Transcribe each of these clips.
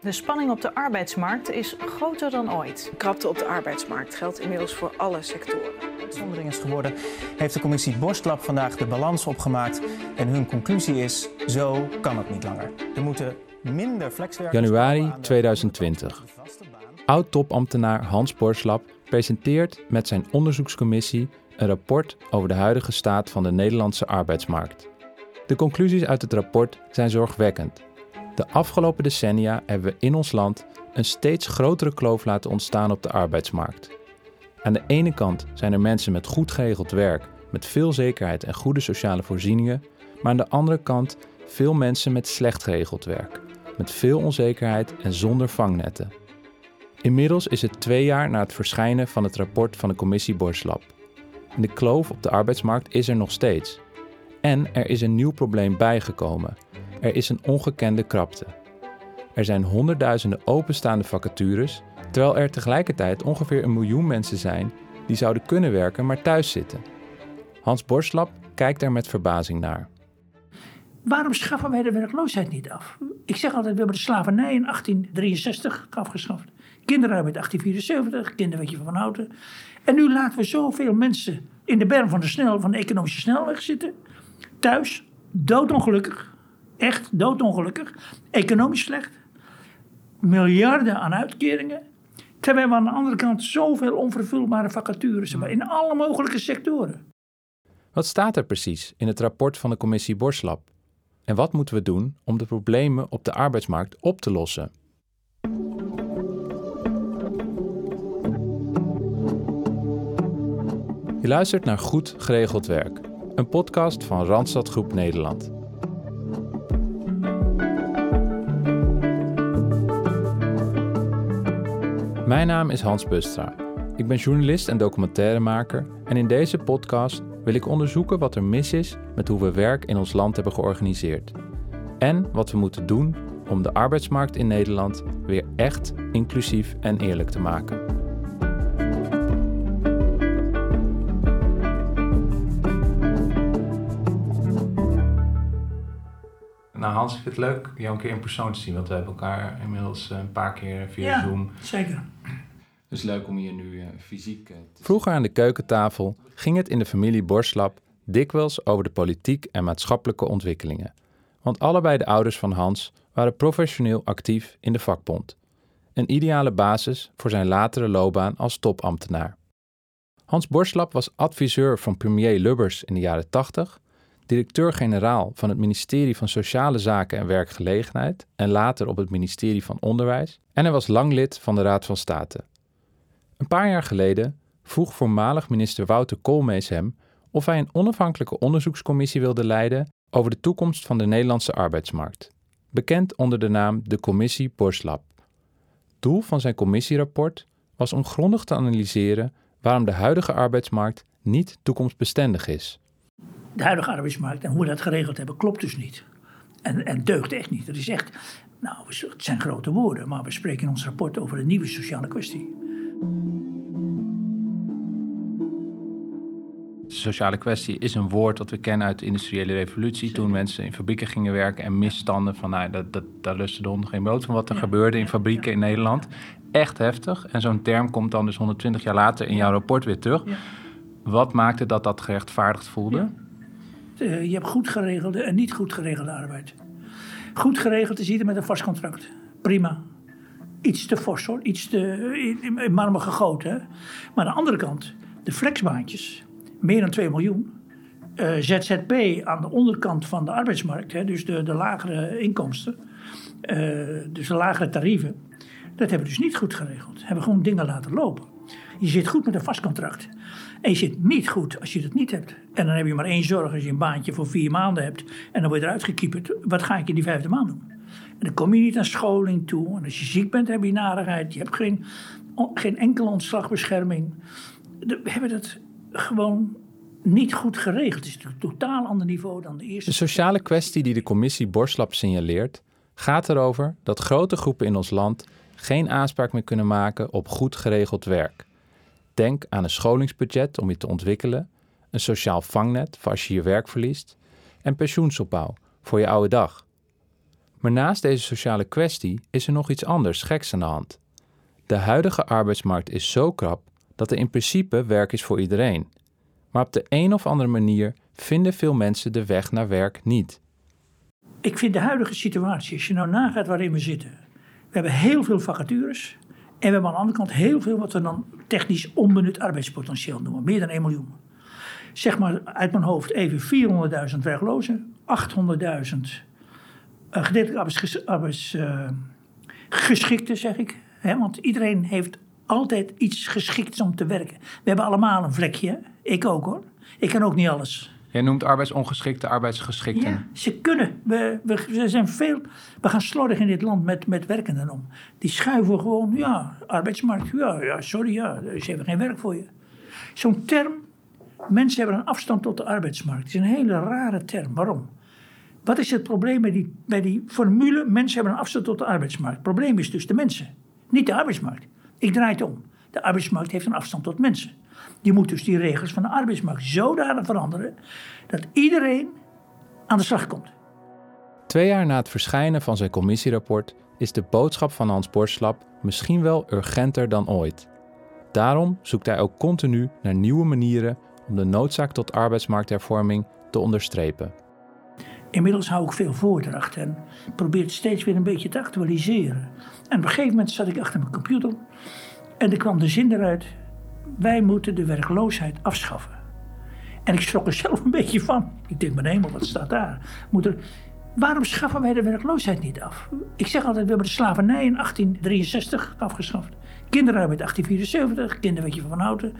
De spanning op de arbeidsmarkt is groter dan ooit. Krapte op de arbeidsmarkt geldt inmiddels voor alle sectoren. Uitzondering is geworden, heeft de commissie Borstlab vandaag de balans opgemaakt. En hun conclusie is: zo kan het niet langer. Er moeten minder flexwerkers. Januari 2020. Oud-topambtenaar Hans Borstlab presenteert met zijn onderzoekscommissie een rapport over de huidige staat van de Nederlandse arbeidsmarkt. De conclusies uit het rapport zijn zorgwekkend. De afgelopen decennia hebben we in ons land een steeds grotere kloof laten ontstaan op de arbeidsmarkt. Aan de ene kant zijn er mensen met goed geregeld werk, met veel zekerheid en goede sociale voorzieningen, maar aan de andere kant veel mensen met slecht geregeld werk, met veel onzekerheid en zonder vangnetten. Inmiddels is het twee jaar na het verschijnen van het rapport van de commissie Borslab. En de kloof op de arbeidsmarkt is er nog steeds. En er is een nieuw probleem bijgekomen. Er is een ongekende krapte. Er zijn honderdduizenden openstaande vacatures, terwijl er tegelijkertijd ongeveer een miljoen mensen zijn die zouden kunnen werken, maar thuis zitten. Hans Borslap kijkt er met verbazing naar. Waarom schaffen wij de werkloosheid niet af? Ik zeg altijd, we hebben de slavernij in 1863 afgeschaft. Kinderarbeid 1874, kinderwetje van Houten. En nu laten we zoveel mensen in de berm van de, snel, van de economische snelweg zitten. Thuis, doodongelukkig. Echt doodongelukkig. Economisch slecht. Miljarden aan uitkeringen. Terwijl we aan de andere kant zoveel onvervulbare vacatures hebben in alle mogelijke sectoren. Wat staat er precies in het rapport van de commissie Borslab? En wat moeten we doen om de problemen op de arbeidsmarkt op te lossen? Je luistert naar Goed Geregeld Werk, een podcast van Randstad Groep Nederland. Mijn naam is Hans Bustra. Ik ben journalist en documentairemaker en in deze podcast wil ik onderzoeken wat er mis is met hoe we werk in ons land hebben georganiseerd. En wat we moeten doen om de arbeidsmarkt in Nederland weer echt inclusief en eerlijk te maken. Nou Hans, ik vind het leuk jou een keer in persoon te zien, want we hebben elkaar inmiddels een paar keer via Ja, Zoom. zeker. Dus leuk om hier nu eh, fysiek eh, Vroeger aan de keukentafel ging het in de familie Borslap dikwijls over de politiek en maatschappelijke ontwikkelingen. Want allebei de ouders van Hans waren professioneel actief in de vakbond. Een ideale basis voor zijn latere loopbaan als topambtenaar. Hans Borslap was adviseur van premier Lubbers in de jaren 80, directeur-generaal van het ministerie van Sociale Zaken en Werkgelegenheid en later op het ministerie van Onderwijs en hij was lang lid van de Raad van State. Een paar jaar geleden vroeg voormalig minister Wouter Koolmees hem of hij een onafhankelijke onderzoekscommissie wilde leiden over de toekomst van de Nederlandse arbeidsmarkt, bekend onder de naam de Commissie Borslab. Doel van zijn commissierapport was om grondig te analyseren waarom de huidige arbeidsmarkt niet toekomstbestendig is. De huidige arbeidsmarkt en hoe we dat geregeld hebben, klopt dus niet. En, en deugt echt niet. Het is echt, nou, het zijn grote woorden, maar we spreken in ons rapport over een nieuwe sociale kwestie. Sociale kwestie is een woord dat we kennen uit de industriële revolutie. Toen mensen in fabrieken gingen werken en misstanden van, nou, dat, dat, daar lusten de honden geen brood van wat er Ja. gebeurde in fabrieken in Nederland. Echt heftig. En zo'n term komt dan dus 120 jaar later in jouw rapport weer terug. Wat maakte dat dat gerechtvaardigd voelde? Je hebt goed geregelde en niet goed geregelde arbeid. Goed geregeld is ieder met een vast contract. Prima. Iets te fors hoor, iets te in, in marmer gegoten. Hè? Maar aan de andere kant, de flexbaantjes, meer dan 2 miljoen. Eh, ZZP aan de onderkant van de arbeidsmarkt, hè, dus de, de lagere inkomsten, eh, dus de lagere tarieven. Dat hebben we dus niet goed geregeld. Hebben gewoon dingen laten lopen. Je zit goed met een vast contract. En je zit niet goed als je dat niet hebt. En dan heb je maar één zorg als je een baantje voor vier maanden hebt. En dan word je eruit gekieperd. Wat ga ik in die vijfde maand doen? En dan kom je niet aan scholing toe. En als je ziek bent, heb je narigheid. Je hebt geen, geen enkele ontslagbescherming. We hebben dat gewoon niet goed geregeld. Het is een totaal ander niveau dan de eerste. De sociale kwestie die de commissie Borslap signaleert, gaat erover dat grote groepen in ons land geen aanspraak meer kunnen maken op goed geregeld werk. Denk aan een scholingsbudget om je te ontwikkelen, een sociaal vangnet voor als je je werk verliest en pensioensopbouw voor je oude dag. Maar naast deze sociale kwestie is er nog iets anders geks aan de hand. De huidige arbeidsmarkt is zo krap dat er in principe werk is voor iedereen. Maar op de een of andere manier vinden veel mensen de weg naar werk niet. Ik vind de huidige situatie, als je nou nagaat waarin we zitten. We hebben heel veel vacatures. En we hebben aan de andere kant heel veel wat we dan technisch onbenut arbeidspotentieel noemen. Meer dan 1 miljoen. Zeg maar uit mijn hoofd even 400.000 werklozen. 800.000 uh, gedeeltelijk arbeidsgeschikten, uh, zeg ik. Want iedereen heeft altijd iets geschikts om te werken. We hebben allemaal een vlekje. Ik ook hoor. Ik kan ook niet alles. Jij noemt arbeidsongeschikte, arbeidsgeschikten. Ja, ze kunnen. We, we, we, zijn veel, we gaan slordig in dit land met, met werkenden om. Die schuiven gewoon, ja, arbeidsmarkt, ja, ja sorry, ja, ze hebben geen werk voor je. Zo'n term, mensen hebben een afstand tot de arbeidsmarkt. Het is een hele rare term. Waarom? Wat is het probleem bij die, bij die formule, mensen hebben een afstand tot de arbeidsmarkt? Het probleem is dus de mensen, niet de arbeidsmarkt. Ik draai het om. De arbeidsmarkt heeft een afstand tot mensen. Je moet dus die regels van de arbeidsmarkt zodanig veranderen dat iedereen aan de slag komt. Twee jaar na het verschijnen van zijn commissierapport is de boodschap van Hans Borslap misschien wel urgenter dan ooit. Daarom zoekt hij ook continu naar nieuwe manieren om de noodzaak tot arbeidsmarkthervorming te onderstrepen. Inmiddels hou ik veel voordracht en probeer het steeds weer een beetje te actualiseren. En op een gegeven moment zat ik achter mijn computer en er kwam de zin eruit: wij moeten de werkloosheid afschaffen. En ik schrok er zelf een beetje van. Ik denk, mijn hemel, wat staat daar? Moet er, waarom schaffen wij de werkloosheid niet af? Ik zeg altijd, we hebben de slavernij in 1863 afgeschaft. Kinderarbeid 1874, kinderwetje van Houten.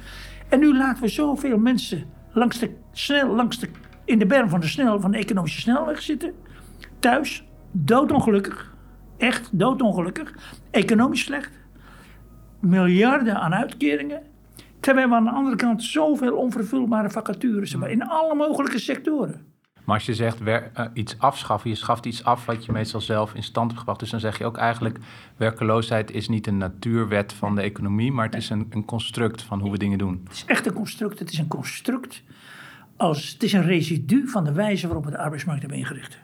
En nu laten we zoveel mensen langs de, snel, langs de, in de berm van de, snel, van de economische snelweg zitten. Thuis, doodongelukkig. Echt doodongelukkig. Economisch slecht. Miljarden aan uitkeringen. Terwijl we aan de andere kant zoveel onvervulbare vacatures hebben in alle mogelijke sectoren. Maar als je zegt wer, uh, iets afschaffen, je schaft iets af wat je meestal zelf in stand hebt gebracht. Dus dan zeg je ook eigenlijk, werkeloosheid is niet een natuurwet van de economie, maar het is een, een construct van hoe we dingen doen. Het is echt een construct. Het is een construct. Als, het is een residu van de wijze waarop we de arbeidsmarkt hebben ingericht.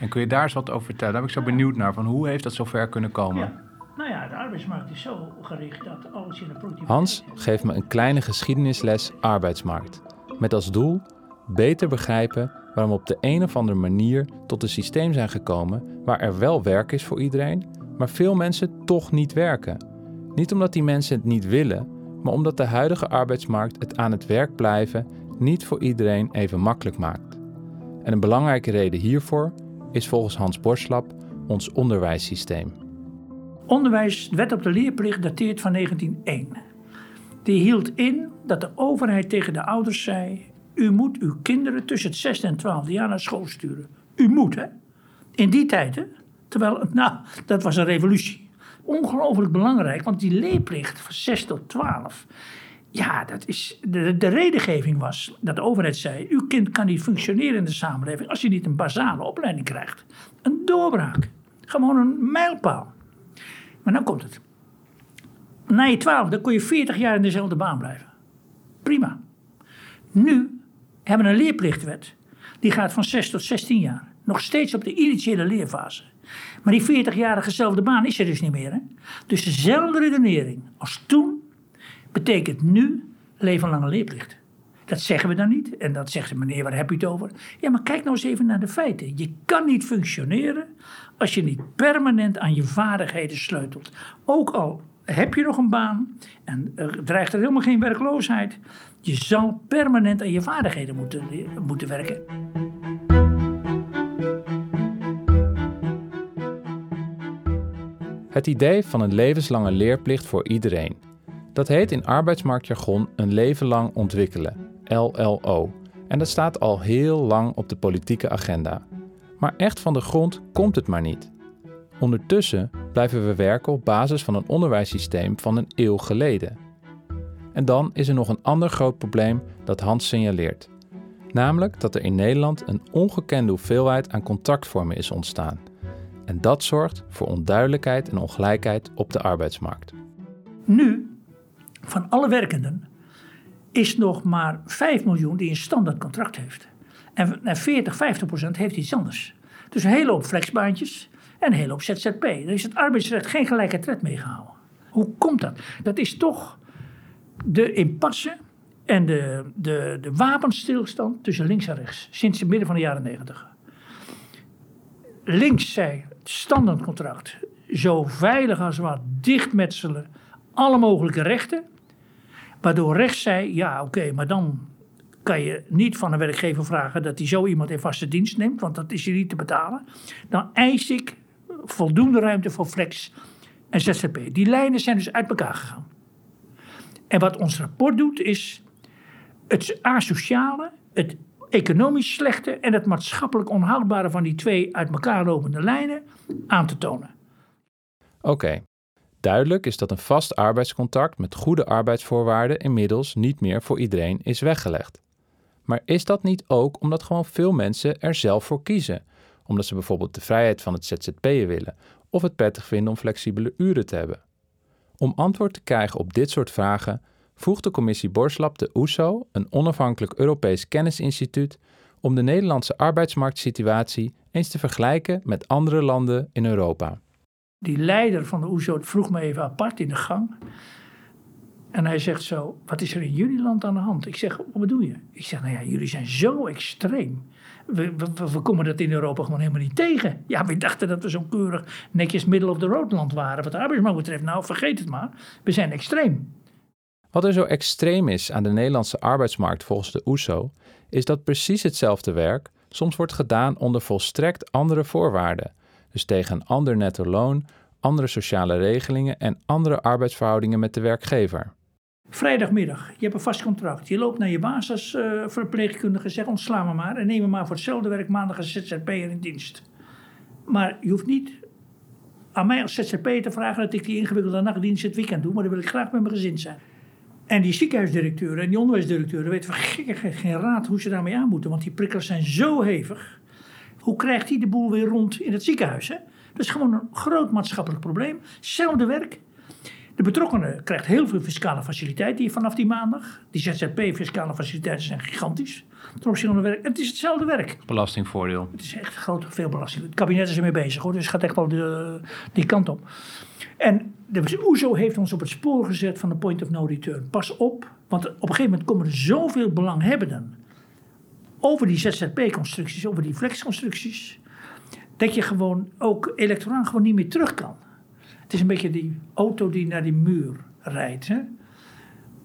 En kun je daar eens wat over vertellen? Daar ben ik zo benieuwd naar. Van hoe heeft dat zover kunnen komen? Ja. Nou ja, de arbeidsmarkt is zo gericht dat alles in de productiviteit... Hans geeft me een kleine geschiedenisles arbeidsmarkt. Met als doel beter begrijpen waarom we op de een of andere manier tot een systeem zijn gekomen waar er wel werk is voor iedereen, maar veel mensen toch niet werken. Niet omdat die mensen het niet willen, maar omdat de huidige arbeidsmarkt het aan het werk blijven niet voor iedereen even makkelijk maakt. En een belangrijke reden hiervoor is volgens Hans Borslap ons onderwijssysteem. Onderwijs, de wet op de leerplicht dateert van 1901. Die hield in dat de overheid tegen de ouders zei: U moet uw kinderen tussen het 6 en 12 jaar naar school sturen. U moet, hè? In die tijd, hè? Terwijl, nou, dat was een revolutie. Ongelooflijk belangrijk, want die leerplicht van 6 tot 12. Ja, dat is, de, de redengeving was dat de overheid zei: Uw kind kan niet functioneren in de samenleving als je niet een basale opleiding krijgt. Een doorbraak. Gewoon een mijlpaal. Maar dan komt het. Na je twaalf, dan kon je 40 jaar in dezelfde baan blijven. Prima. Nu hebben we een leerplichtwet. Die gaat van 6 tot 16 jaar. Nog steeds op de initiële leerfase. Maar die 40-jarige zelfde baan is er dus niet meer. Hè? Dus dezelfde redenering als toen betekent nu levenslange leerplicht. Dat zeggen we dan niet. En dat zegt de meneer, waar heb je het over? Ja, maar kijk nou eens even naar de feiten. Je kan niet functioneren als je niet permanent aan je vaardigheden sleutelt. Ook al heb je nog een baan en er dreigt er helemaal geen werkloosheid. Je zal permanent aan je vaardigheden moeten, moeten werken. Het idee van een levenslange leerplicht voor iedereen. Dat heet in arbeidsmarktjargon een leven lang ontwikkelen, LLO. En dat staat al heel lang op de politieke agenda. Maar echt van de grond komt het maar niet. Ondertussen blijven we werken op basis van een onderwijssysteem van een eeuw geleden. En dan is er nog een ander groot probleem dat Hans signaleert. Namelijk dat er in Nederland een ongekende hoeveelheid aan contractvormen is ontstaan. En dat zorgt voor onduidelijkheid en ongelijkheid op de arbeidsmarkt. Nu, van alle werkenden, is nog maar 5 miljoen die een standaard contract heeft. En 40, 50 procent heeft iets anders. Dus een hele hoop flexbaantjes. en een hele hoop ZZP. Daar is het arbeidsrecht geen gelijke tred mee gehouden. Hoe komt dat? Dat is toch de impasse en de, de, de wapenstilstand tussen links en rechts. Sinds het midden van de jaren negentig. Links zei standaardcontract zo veilig als wat dichtmetselen alle mogelijke rechten. Waardoor rechts zei, ja oké, maar dan kan je niet van een werkgever vragen dat hij zo iemand in vaste dienst neemt, want dat is je niet te betalen. Dan eis ik voldoende ruimte voor flex en ZZP. Die lijnen zijn dus uit elkaar gegaan. En wat ons rapport doet is het asociale, het economisch slechte en het maatschappelijk onhoudbare van die twee uit elkaar lopende lijnen aan te tonen. Oké, duidelijk is dat een vast arbeidscontract met goede arbeidsvoorwaarden inmiddels niet meer voor iedereen is weggelegd. Maar is dat niet ook omdat gewoon veel mensen er zelf voor kiezen? Omdat ze bijvoorbeeld de vrijheid van het ZZP'en willen of het prettig vinden om flexibele uren te hebben? Om antwoord te krijgen op dit soort vragen vroeg de commissie Borslap de OESO, een onafhankelijk Europees kennisinstituut, om de Nederlandse arbeidsmarktsituatie eens te vergelijken met andere landen in Europa. Die leider van de OESO vroeg me even apart in de gang. En hij zegt zo, wat is er in jullie land aan de hand? Ik zeg, wat bedoel je? Ik zeg, nou ja, jullie zijn zo extreem. We, komen dat in Europa gewoon helemaal niet tegen. Ja, we dachten dat we zo keurig netjes middle of the road land waren. Wat de arbeidsmarkt betreft, nou vergeet het maar. We zijn extreem. Wat er zo extreem is aan de Nederlandse arbeidsmarkt volgens de OESO, is dat precies hetzelfde werk soms wordt gedaan onder volstrekt andere voorwaarden. Dus tegen een ander netto loon, andere sociale regelingen en andere arbeidsverhoudingen met de werkgever. Vrijdagmiddag, je hebt een vast contract. Je loopt naar je basisverpleegkundige, uh, zeg ontsla me maar en neem me maar voor hetzelfde werk maandag een ZZP'er in dienst. Maar je hoeft niet aan mij als ZZP te vragen dat ik die ingewikkelde nachtdienst het weekend doe, maar dan wil ik graag met mijn gezin zijn. En die ziekenhuisdirecteuren en die onderwijsdirecteuren weten van gekkigheid geen raad hoe ze daarmee aan moeten, want die prikkels zijn zo hevig. Hoe krijgt hij de boel weer rond in het ziekenhuis? Hè? Dat is gewoon een groot maatschappelijk probleem. Hetzelfde werk, de betrokkenen krijgt heel veel fiscale faciliteiten vanaf die maandag. Die ZZP-fiscale faciliteiten zijn gigantisch. Ten opzichte van het werk. Het is hetzelfde werk. Belastingvoordeel. Het is echt groot, veel belasting. Het kabinet is ermee bezig hoor, dus het gaat echt wel de, die kant op. En de OESO heeft ons op het spoor gezet van de point of no return. Pas op, want op een gegeven moment komen er zoveel belanghebbenden over die ZZP-constructies, over die flexconstructies, dat je gewoon ook elektoraal gewoon niet meer terug kan. Het is een beetje die auto die naar die muur rijdt. Hè?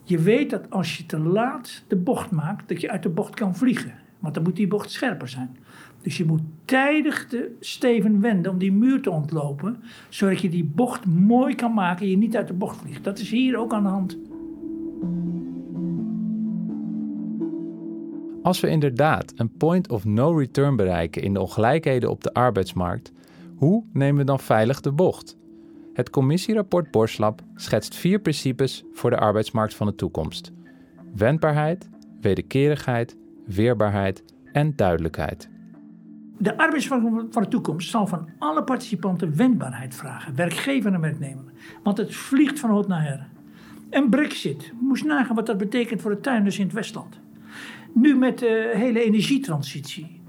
Je weet dat als je te laat de bocht maakt, dat je uit de bocht kan vliegen. Want dan moet die bocht scherper zijn. Dus je moet tijdig de steven wenden om die muur te ontlopen, zodat je die bocht mooi kan maken en je niet uit de bocht vliegt. Dat is hier ook aan de hand. Als we inderdaad een point of no return bereiken in de ongelijkheden op de arbeidsmarkt, hoe nemen we dan veilig de bocht? Het commissierapport Borslap schetst vier principes voor de arbeidsmarkt van de toekomst: wendbaarheid, wederkerigheid, weerbaarheid en duidelijkheid. De arbeidsmarkt van de toekomst zal van alle participanten wendbaarheid vragen, werkgever en werknemer. Want het vliegt van hot naar her. En Brexit, moest nagaan wat dat betekent voor de tuinders in het Westland. Nu met de hele energietransitie.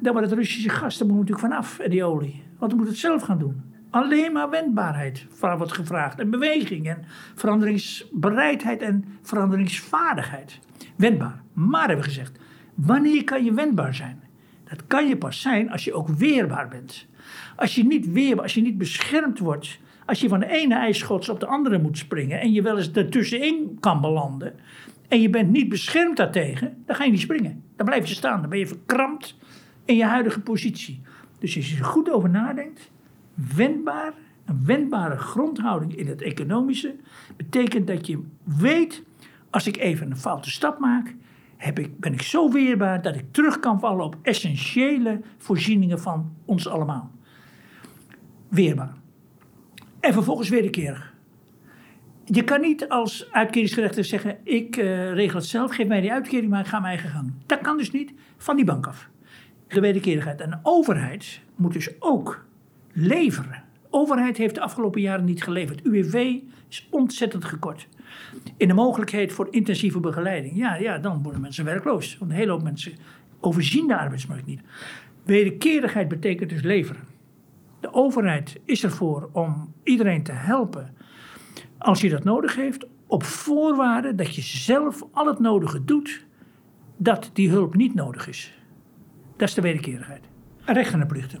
Dan wordt het Russische gas, moet natuurlijk vanaf, en die olie. Want we moeten het zelf gaan doen. Alleen maar wendbaarheid wordt gevraagd. En beweging en veranderingsbereidheid en veranderingsvaardigheid. Wendbaar. Maar hebben we gezegd, wanneer kan je wendbaar zijn? Dat kan je pas zijn als je ook weerbaar bent. Als je niet weerbaar, als je niet beschermd wordt, als je van de ene ijsschots op de andere moet springen en je wel eens ertussenin kan belanden en je bent niet beschermd daartegen, dan ga je niet springen. Dan blijf je staan, dan ben je verkrampt in je huidige positie. Dus als je er goed over nadenkt, wendbaar, een wendbare grondhouding in het economische, betekent dat je weet, als ik even een foute stap maak, heb ik, ben ik zo weerbaar dat ik terug kan vallen op essentiële voorzieningen van ons allemaal. Weerbaar. En vervolgens wederkerig. Je kan niet als uitkeringsgerechtigde zeggen: Ik uh, regel het zelf, geef mij die uitkering, maar ik ga mijn eigen gang. Dat kan dus niet van die bank af. De wederkerigheid. En de overheid moet dus ook leveren. De overheid heeft de afgelopen jaren niet geleverd. UWV is ontzettend gekort. In de mogelijkheid voor intensieve begeleiding. Ja, ja, dan worden mensen werkloos. Want een hele hoop mensen overzien de arbeidsmarkt niet. Wederkerigheid betekent dus leveren. De overheid is ervoor om iedereen te helpen als je dat nodig heeft, op voorwaarde dat je zelf al het nodige doet dat die hulp niet nodig is. Dat is de wederkerigheid. Rechten en plichten.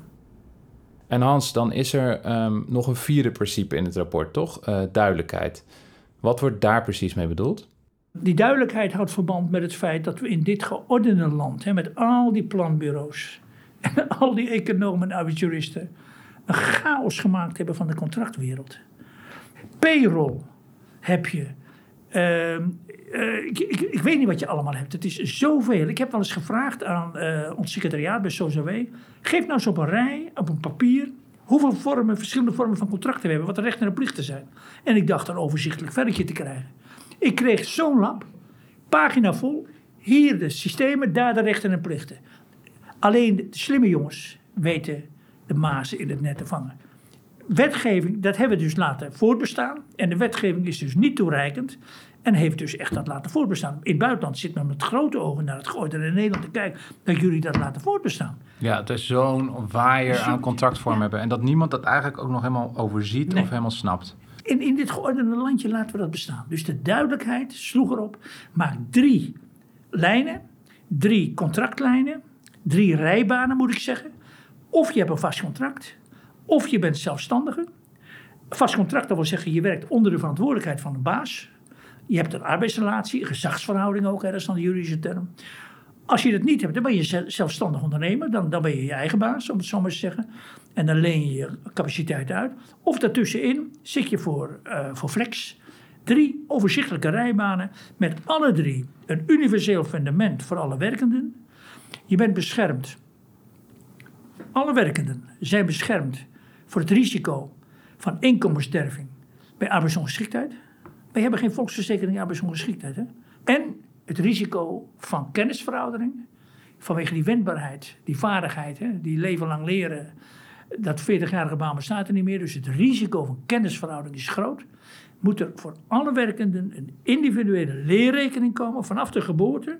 En Hans, dan is er ehm, nog een vierde principe in het rapport, toch? Eh, duidelijkheid. Wat wordt daar precies mee bedoeld? Die duidelijkheid houdt verband met het feit dat we in dit geordende land, hè, met al die planbureaus en al die economen en arbeidsjuristen, een chaos gemaakt hebben van de contractwereld. Payroll heb je. Ehm, eh, ik, ik, weet niet wat je allemaal hebt. Het is zoveel. Ik heb wel eens gevraagd aan uh, ons secretariaat bij SOZW. Geef nou eens op een rij, op een papier, hoeveel vormen, verschillende vormen van contracten we hebben, wat de rechten en plichten zijn. En ik dacht een overzichtelijk velletje te krijgen. Ik kreeg zo'n lab, pagina vol, hier de systemen, daar de rechten en plichten. Alleen de slimme jongens weten de mazen in het net te vangen. Wetgeving, dat hebben we dus laten voortbestaan. En de wetgeving is dus niet toereikend. En heeft dus echt dat laten voortbestaan. In het buitenland zit men met grote ogen naar het in Nederland te kijken dat jullie dat laten voortbestaan. Ja, het is zo'n waaier aan contractvorm hebben. En dat niemand dat eigenlijk ook nog helemaal overziet of helemaal snapt. In, in dit geordende landje laten we dat bestaan. Dus de duidelijkheid sloeg erop. Maak drie lijnen, drie contractlijnen, drie rijbanen moet ik zeggen. Of je hebt een vast contract, of je bent zelfstandige. Vast contract, wil zeggen je werkt onder de verantwoordelijkheid van de baas. Je hebt een arbeidsrelatie, een gezagsverhouding ook, hè, dat dan de juridische term. Als je dat niet hebt, dan ben je zelfstandig ondernemer. Dan, dan ben je je eigen baas, om het zo maar te zeggen. En dan leen je je capaciteit uit. Of daartussenin zit je voor, uh, voor flex. Drie overzichtelijke rijbanen met alle drie een universeel fundament voor alle werkenden. Je bent beschermd. Alle werkenden zijn beschermd voor het risico van inkomenssterving bij arbeidsongeschiktheid. Wij hebben geen volksverzekering arbeidsongeschiktheid. Hè? En het risico van kennisveroudering, vanwege die wendbaarheid, die vaardigheid, hè, die leven lang leren. Dat 40-jarige baan bestaat er niet meer, dus het risico van kennisveroudering is groot. Moet er voor alle werkenden een individuele leerrekening komen vanaf de geboorte.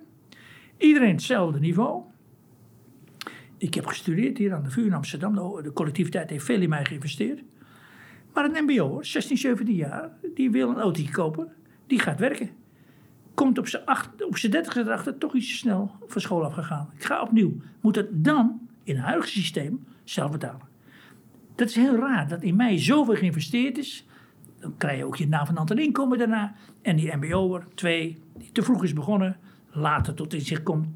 Iedereen hetzelfde niveau. Ik heb gestudeerd hier aan de VU in Amsterdam. De, collectiviteit heeft veel in mij geïnvesteerd. Maar een MBO, 16, 17 jaar, die wil een auto kopen, die gaat werken. Komt op zijn, op zijn 30 erachter toch iets te snel van school afgegaan. Ik ga opnieuw. Moet het dan in het huidige systeem zelf betalen. Dat is heel raar dat in mij zoveel geïnvesteerd is. Dan krijg je ook je navenant een inkomen daarna. En die MBO'er, twee, die te vroeg is begonnen, later tot in zich komt,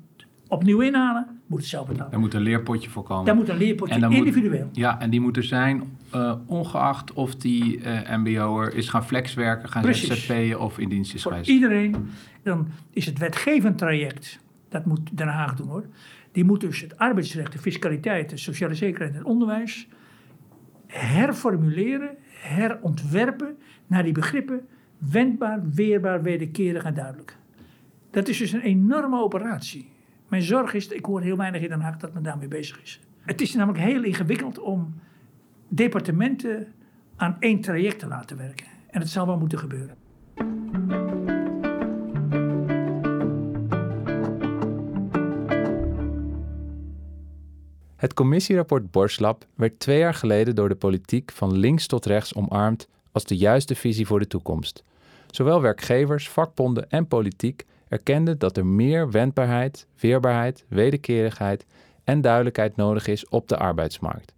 opnieuw inhalen moet het zelf betalen. Daar moet een leerpotje voor komen. Daar moet een leerpotje, individueel. ja, en die moet er zijn uh, ongeacht of die uh, mbo'er is gaan flexwerken, gaan ZZP'en of in dienst is voor geweest. iedereen. Dan is het wetgevend traject, dat moet Den Haag doen hoor. Die moet dus het arbeidsrecht, de fiscaliteit, de sociale zekerheid en het onderwijs herformuleren, herontwerpen naar die begrippen wendbaar, weerbaar, wederkerig en duidelijk. Dat is dus een enorme operatie. Mijn zorg is, ik hoor heel weinig in Den Haag dat men daarmee bezig is. Het is namelijk heel ingewikkeld om departementen aan één traject te laten werken. En het zal wel moeten gebeuren. Het commissierapport Borslap werd twee jaar geleden door de politiek van links tot rechts omarmd als de juiste visie voor de toekomst. Zowel werkgevers, vakbonden en politiek erkende dat er meer wendbaarheid, weerbaarheid, wederkerigheid en duidelijkheid nodig is op de arbeidsmarkt.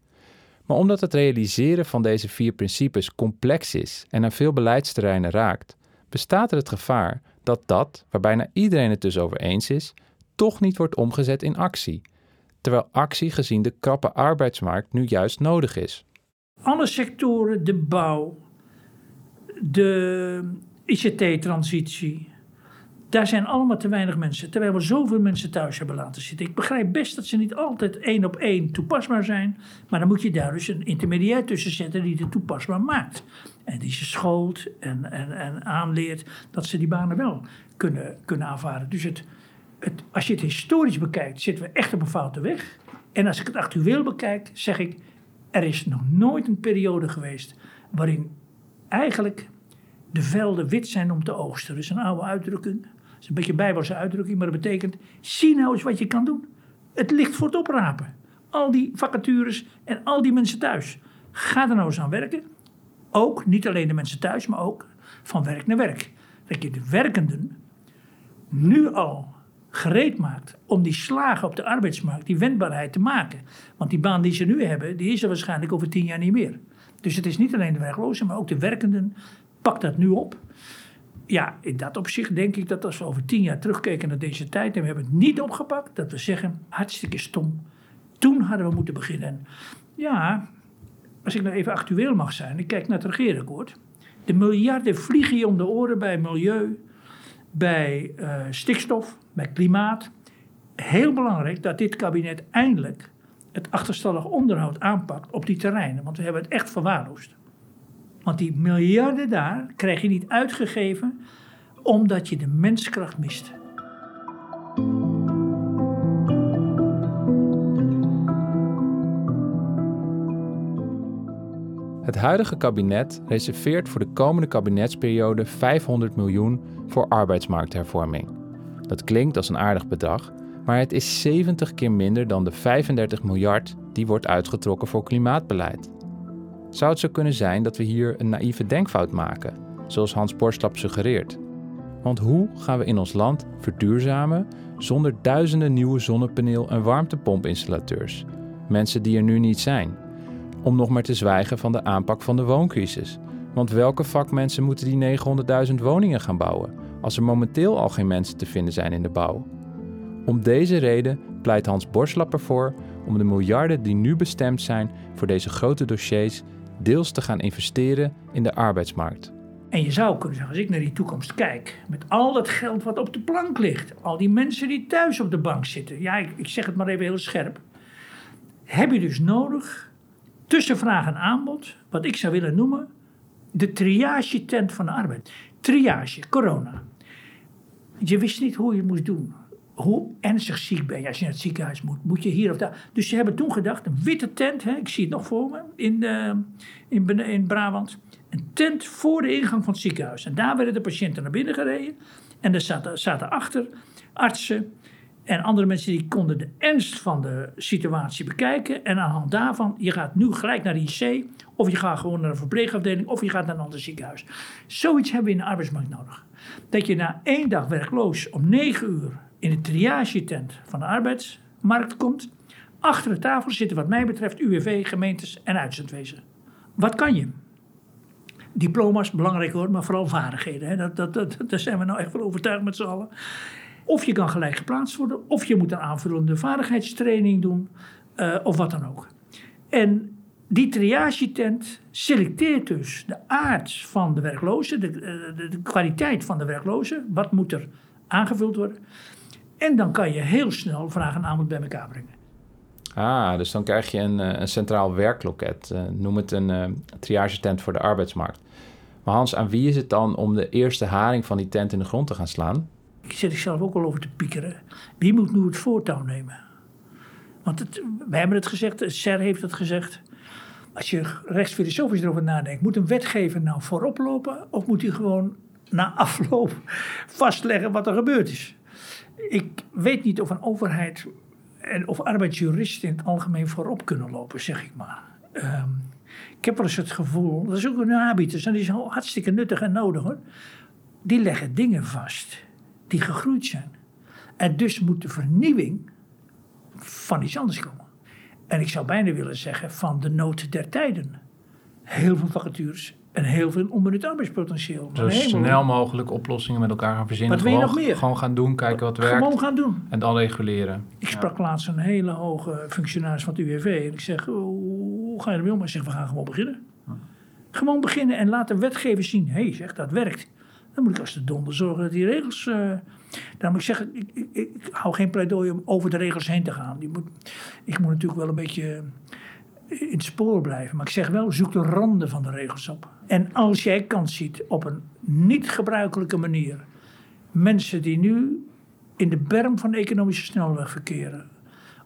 Maar omdat het realiseren van deze vier principes complex is en aan veel beleidsterreinen raakt, bestaat er het gevaar dat dat, waar bijna iedereen het dus over eens is, toch niet wordt omgezet in actie. Terwijl actie gezien de krappe arbeidsmarkt nu juist nodig is. Alle sectoren, de bouw, de ICT-transitie, daar zijn allemaal te weinig mensen. Terwijl we zoveel mensen thuis hebben laten zitten. Ik begrijp best dat ze niet altijd één op één toepasbaar zijn. Maar dan moet je daar dus een intermediair tussen zetten die het toepasbaar maakt. En die ze schoolt en, en, en aanleert dat ze die banen wel kunnen, kunnen aanvaarden. Dus het, het, als je het historisch bekijkt, zitten we echt op een foute weg. En als ik het actueel bekijk, zeg ik... er is nog nooit een periode geweest waarin eigenlijk de velden wit zijn om te oogsten. Dat is een oude uitdrukking is een beetje een bijbelse uitdrukking, maar dat betekent: zie nou eens wat je kan doen. Het ligt voor het oprapen. Al die vacatures en al die mensen thuis. Ga er nou eens aan werken. Ook, niet alleen de mensen thuis, maar ook van werk naar werk. Dat je de werkenden nu al gereed maakt om die slagen op de arbeidsmarkt, die wendbaarheid te maken. Want die baan die ze nu hebben, die is er waarschijnlijk over tien jaar niet meer. Dus het is niet alleen de werklozen, maar ook de werkenden. Pak dat nu op. Ja, in dat opzicht denk ik dat als we over tien jaar terugkijken naar deze tijd en we hebben het niet opgepakt, dat we zeggen, hartstikke stom. Toen hadden we moeten beginnen. En ja, als ik nou even actueel mag zijn, ik kijk naar het regeerakkoord. De miljarden vliegen je om de oren bij milieu, bij uh, stikstof, bij klimaat. Heel belangrijk dat dit kabinet eindelijk het achterstallig onderhoud aanpakt op die terreinen. Want we hebben het echt verwaarloosd. Want die miljarden daar krijg je niet uitgegeven omdat je de menskracht mist. Het huidige kabinet reserveert voor de komende kabinetsperiode 500 miljoen voor arbeidsmarkthervorming. Dat klinkt als een aardig bedrag, maar het is 70 keer minder dan de 35 miljard die wordt uitgetrokken voor klimaatbeleid. Zou het zo kunnen zijn dat we hier een naïeve denkfout maken, zoals Hans Borslap suggereert? Want hoe gaan we in ons land verduurzamen zonder duizenden nieuwe zonnepaneel- en warmtepompinstallateurs? Mensen die er nu niet zijn. Om nog maar te zwijgen van de aanpak van de wooncrisis. Want welke vakmensen moeten die 900.000 woningen gaan bouwen als er momenteel al geen mensen te vinden zijn in de bouw? Om deze reden pleit Hans Borslap ervoor om de miljarden die nu bestemd zijn voor deze grote dossiers deels te gaan investeren in de arbeidsmarkt. En je zou kunnen zeggen, als ik naar die toekomst kijk, met al dat geld wat op de plank ligt, al die mensen die thuis op de bank zitten, ja, ik, zeg het maar even heel scherp, heb je dus nodig tussen vraag en aanbod, wat ik zou willen noemen, de triage-tent van de arbeid. Triage, corona. Je wist niet hoe je het moest doen hoe ernstig ziek ben je als je naar het ziekenhuis moet. Moet je hier of daar. Dus ze hebben toen gedacht, een witte tent, hè, ik zie het nog voor me, in, in, in Brabant. Een tent voor de ingang van het ziekenhuis. En daar werden de patiënten naar binnen gereden. En er zaten, zaten achter artsen en andere mensen die konden de ernst van de situatie bekijken. En aan de hand daarvan, je gaat nu gelijk naar de IC. Of je gaat gewoon naar een verpleegafdeling. Of je gaat naar een ander ziekenhuis. Zoiets hebben we in de arbeidsmarkt nodig. Dat je na één dag werkloos om negen uur in de triagetent van de arbeidsmarkt komt. Achter de tafel zitten wat mij betreft UWV, gemeentes en uitzendwezen. Wat kan je? Diploma's, belangrijk hoor, maar vooral vaardigheden. Hè. Dat, dat, dat, daar zijn we nou echt wel overtuigd met z'n allen. Of je kan gelijk geplaatst worden, of je moet een aanvullende vaardigheidstraining doen, uh, of wat dan ook. En die triagetent selecteert dus de aard van de werklozen, de, eh, de, de, kwaliteit van de werklozen. Wat moet er aangevuld worden? En dan kan je heel snel vraag en aanbod bij elkaar brengen. Ah, dus dan krijg je een, eh, een centraal werkloket. Uh, noem het een uh, triagetent voor de arbeidsmarkt. Maar Hans, aan wie is het dan om de eerste haring van die tent in de grond te gaan slaan? Ik zit er zelf ook al over te piekeren. Wie moet nu het voortouw nemen? Want het, wij hebben het gezegd, SER heeft het gezegd. Als je rechtsfilosofisch erover nadenkt, moet een wetgever nou voorop lopen of moet hij gewoon na afloop vastleggen wat er gebeurd is? Ik weet niet of een overheid en of arbeidsjuristen in het algemeen voorop kunnen lopen, zeg ik maar. Ehm, ik heb wel eens het gevoel, dat is ook een habitus, en die is hartstikke nuttig en nodig hoor. Die leggen dingen vast die gegroeid zijn. En dus moet de vernieuwing van iets anders komen. En ik zou bijna willen zeggen van de nood der tijden. Heel veel vacatures en heel veel onbenut arbeidspotentieel. Zo snel mogelijk oplossingen met elkaar gaan verzinnen. Wat wil je nog meer? Gewoon gaan doen, kijken wat werkt. Gewoon gaan doen. En dan reguleren. Ik sprak laatst een hele hoge functionaris van het UWV. En ik zeg, hoe ga je ermee om? Hij zegt, we gaan gewoon beginnen. Gewoon beginnen en laten wetgevers zien. Hé, hey, zeg, dat werkt. Dan moet ik als de donder zorgen dat die regels... Uh, dan moet ik zeggen, ik, ik, ik, hou geen pleidooi om over de regels heen te gaan. Die moet, ik moet natuurlijk wel een beetje in het spoor blijven. Maar ik zeg wel, zoek de randen van de regels op. En als jij kans ziet op een niet gebruikelijke manier... mensen die nu in de berm van de economische snelweg verkeren...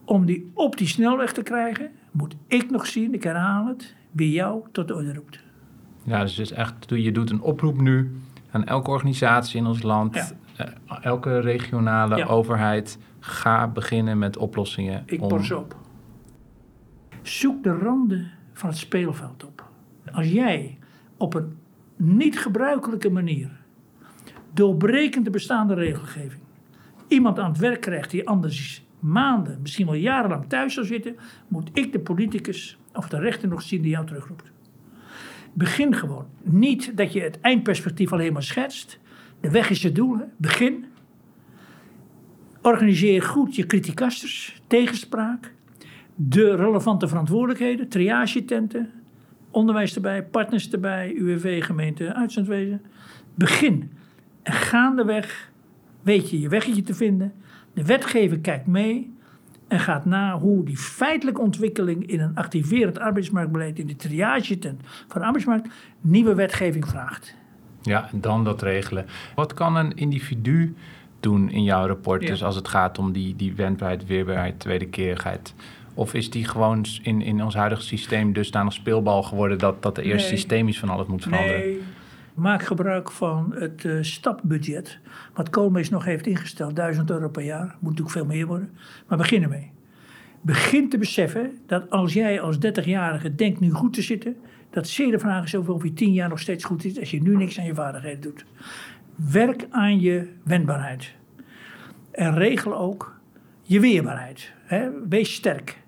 om die op die snelweg te krijgen, moet ik nog zien, ik herhaal het... wie jou tot de orde roept. Ja, dus het is echt, je doet een oproep nu aan elke organisatie in ons land... Eh, elke regionale overheid... ga beginnen met oplossingen. Ik om... pas op. Zoek de randen van het speelveld op. Als jij op een niet gebruikelijke manier, doorbrekend de bestaande regelgeving, iemand aan het werk krijgt die anders maanden, misschien wel jarenlang thuis zou zitten, moet ik de politicus of de rechter nog zien die jou terugroept. Begin gewoon. Niet dat je het eindperspectief alleen maar schetst. De weg is het doel. Begin. Organiseer goed je criticasters, tegenspraak, de relevante verantwoordelijkheden, triagetenten, onderwijs erbij, partners erbij, UWV, gemeente, uitzendwezen. Begin. En gaandeweg weet je je weggetje te vinden. De wetgever kijkt mee en gaat na hoe die feitelijke ontwikkeling in een activerend arbeidsmarktbeleid, in de triagetent van de arbeidsmarkt, nieuwe wetgeving vraagt. Ja, en dan dat regelen. Wat kan een individu doen in jouw rapport, dus als het gaat om die, die wendbaarheid, weerbaarheid, wederkerigheid? Of is die gewoon in, in ons huidige systeem dusdanig speelbal geworden dat, dat er eerst systemisch van alles moet veranderen? Nee. Maak gebruik van het uh, stapbudget, wat Koolmees nog heeft ingesteld, 1000 euro per jaar. Moet natuurlijk veel meer worden, maar begin ermee. Begin te beseffen dat als jij als 30-jarige denkt nu goed te zitten, dat zeer de vraag is of je 10 jaar nog steeds goed zit als je nu niks aan je vaardigheden doet. Werk aan je wendbaarheid. En regel ook je weerbaarheid. Hè? Wees sterk.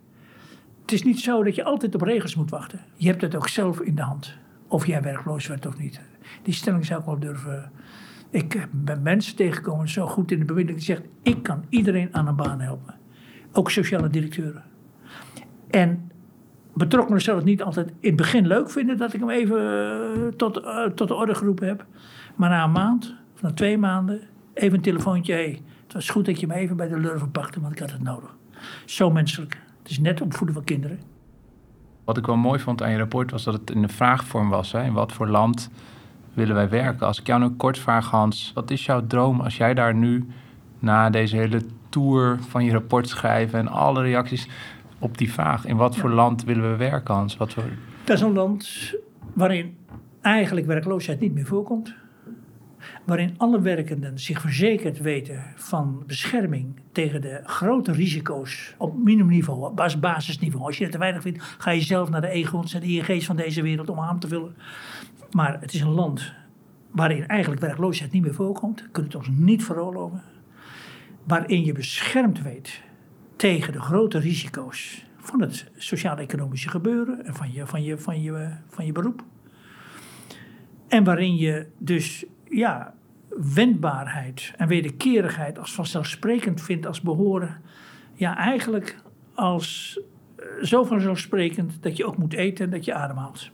Het is niet zo dat je altijd op regels moet wachten. Je hebt het ook zelf in de hand. Of jij werkloos werd of niet. Die stelling zou ik wel durven. Ik ben mensen tegengekomen zo goed in de beweging die zegt: ik kan iedereen aan een baan helpen. Ook sociale directeuren. En betrokkenen zullen het niet altijd in het begin leuk vinden dat ik hem even eh, tot, uh, tot de orde geroepen heb. Maar na een maand, of na twee maanden, even een telefoontje. Hey, het was goed dat je me even bij de lurven pakte, want ik had het nodig. Zo menselijk. Het is net opvoeden van kinderen. Wat ik wel mooi vond aan je rapport was dat het in de vraagvorm was. Hè? In wat voor land willen wij werken? Als ik jou nu kort vraag, Hans, wat is jouw droom als jij daar nu na deze hele tour van je rapport schrijven en alle reacties op die vraag, in wat voor land willen we werken, Hans? Wat voor... Dat is een land waarin eigenlijk werkloosheid niet meer voorkomt. Waarin alle werkenden zich verzekerd weten van bescherming tegen de grote risico's op minimumniveau, basisniveau. Als je het te weinig vindt, ga je zelf naar de egons en de ING's van deze wereld om aan te vullen. Maar het is een land waarin eigenlijk werkloosheid niet meer voorkomt. Kunt het ons niet veroorloven. Waarin je beschermd weet tegen de grote risico's van het sociaal-economische gebeuren en van je, van, je, van, je, van je beroep. En waarin je dus ja, wendbaarheid en wederkerigheid als vanzelfsprekend vindt als behoren. Ja, eigenlijk als eh, zo vanzelfsprekend dat je ook moet eten en dat je ademhaalt.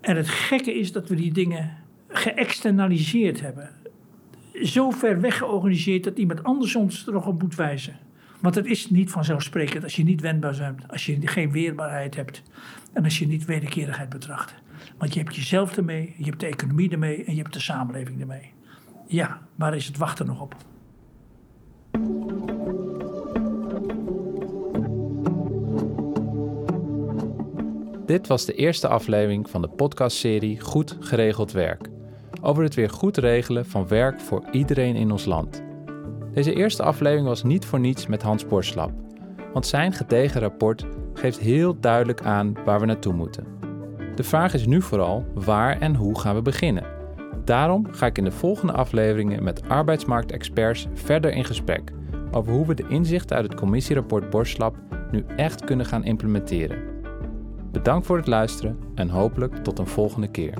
En het gekke is dat we die dingen geëxternaliseerd hebben. Zo ver weg georganiseerd dat iemand anders ons er nog op moet wijzen. Want het is niet vanzelfsprekend als je niet wendbaar bent, als je geen weerbaarheid hebt en als je niet wederkerigheid betracht. Want je hebt jezelf ermee, je hebt de economie ermee en je hebt de samenleving ermee. Ja, waar is het wachten nog op? Dit was de eerste aflevering van de podcastserie Goed Geregeld Werk. Over het weer goed regelen van werk voor iedereen in ons land. Deze eerste aflevering was niet voor niets met Hans Borslap, want zijn gedegen rapport geeft heel duidelijk aan waar we naartoe moeten. De vraag is nu vooral waar en hoe gaan we beginnen. Daarom ga ik in de volgende afleveringen met arbeidsmarktexperts verder in gesprek over hoe we de inzichten uit het commissierapport Borslap nu echt kunnen gaan implementeren. Bedankt voor het luisteren en hopelijk tot een volgende keer.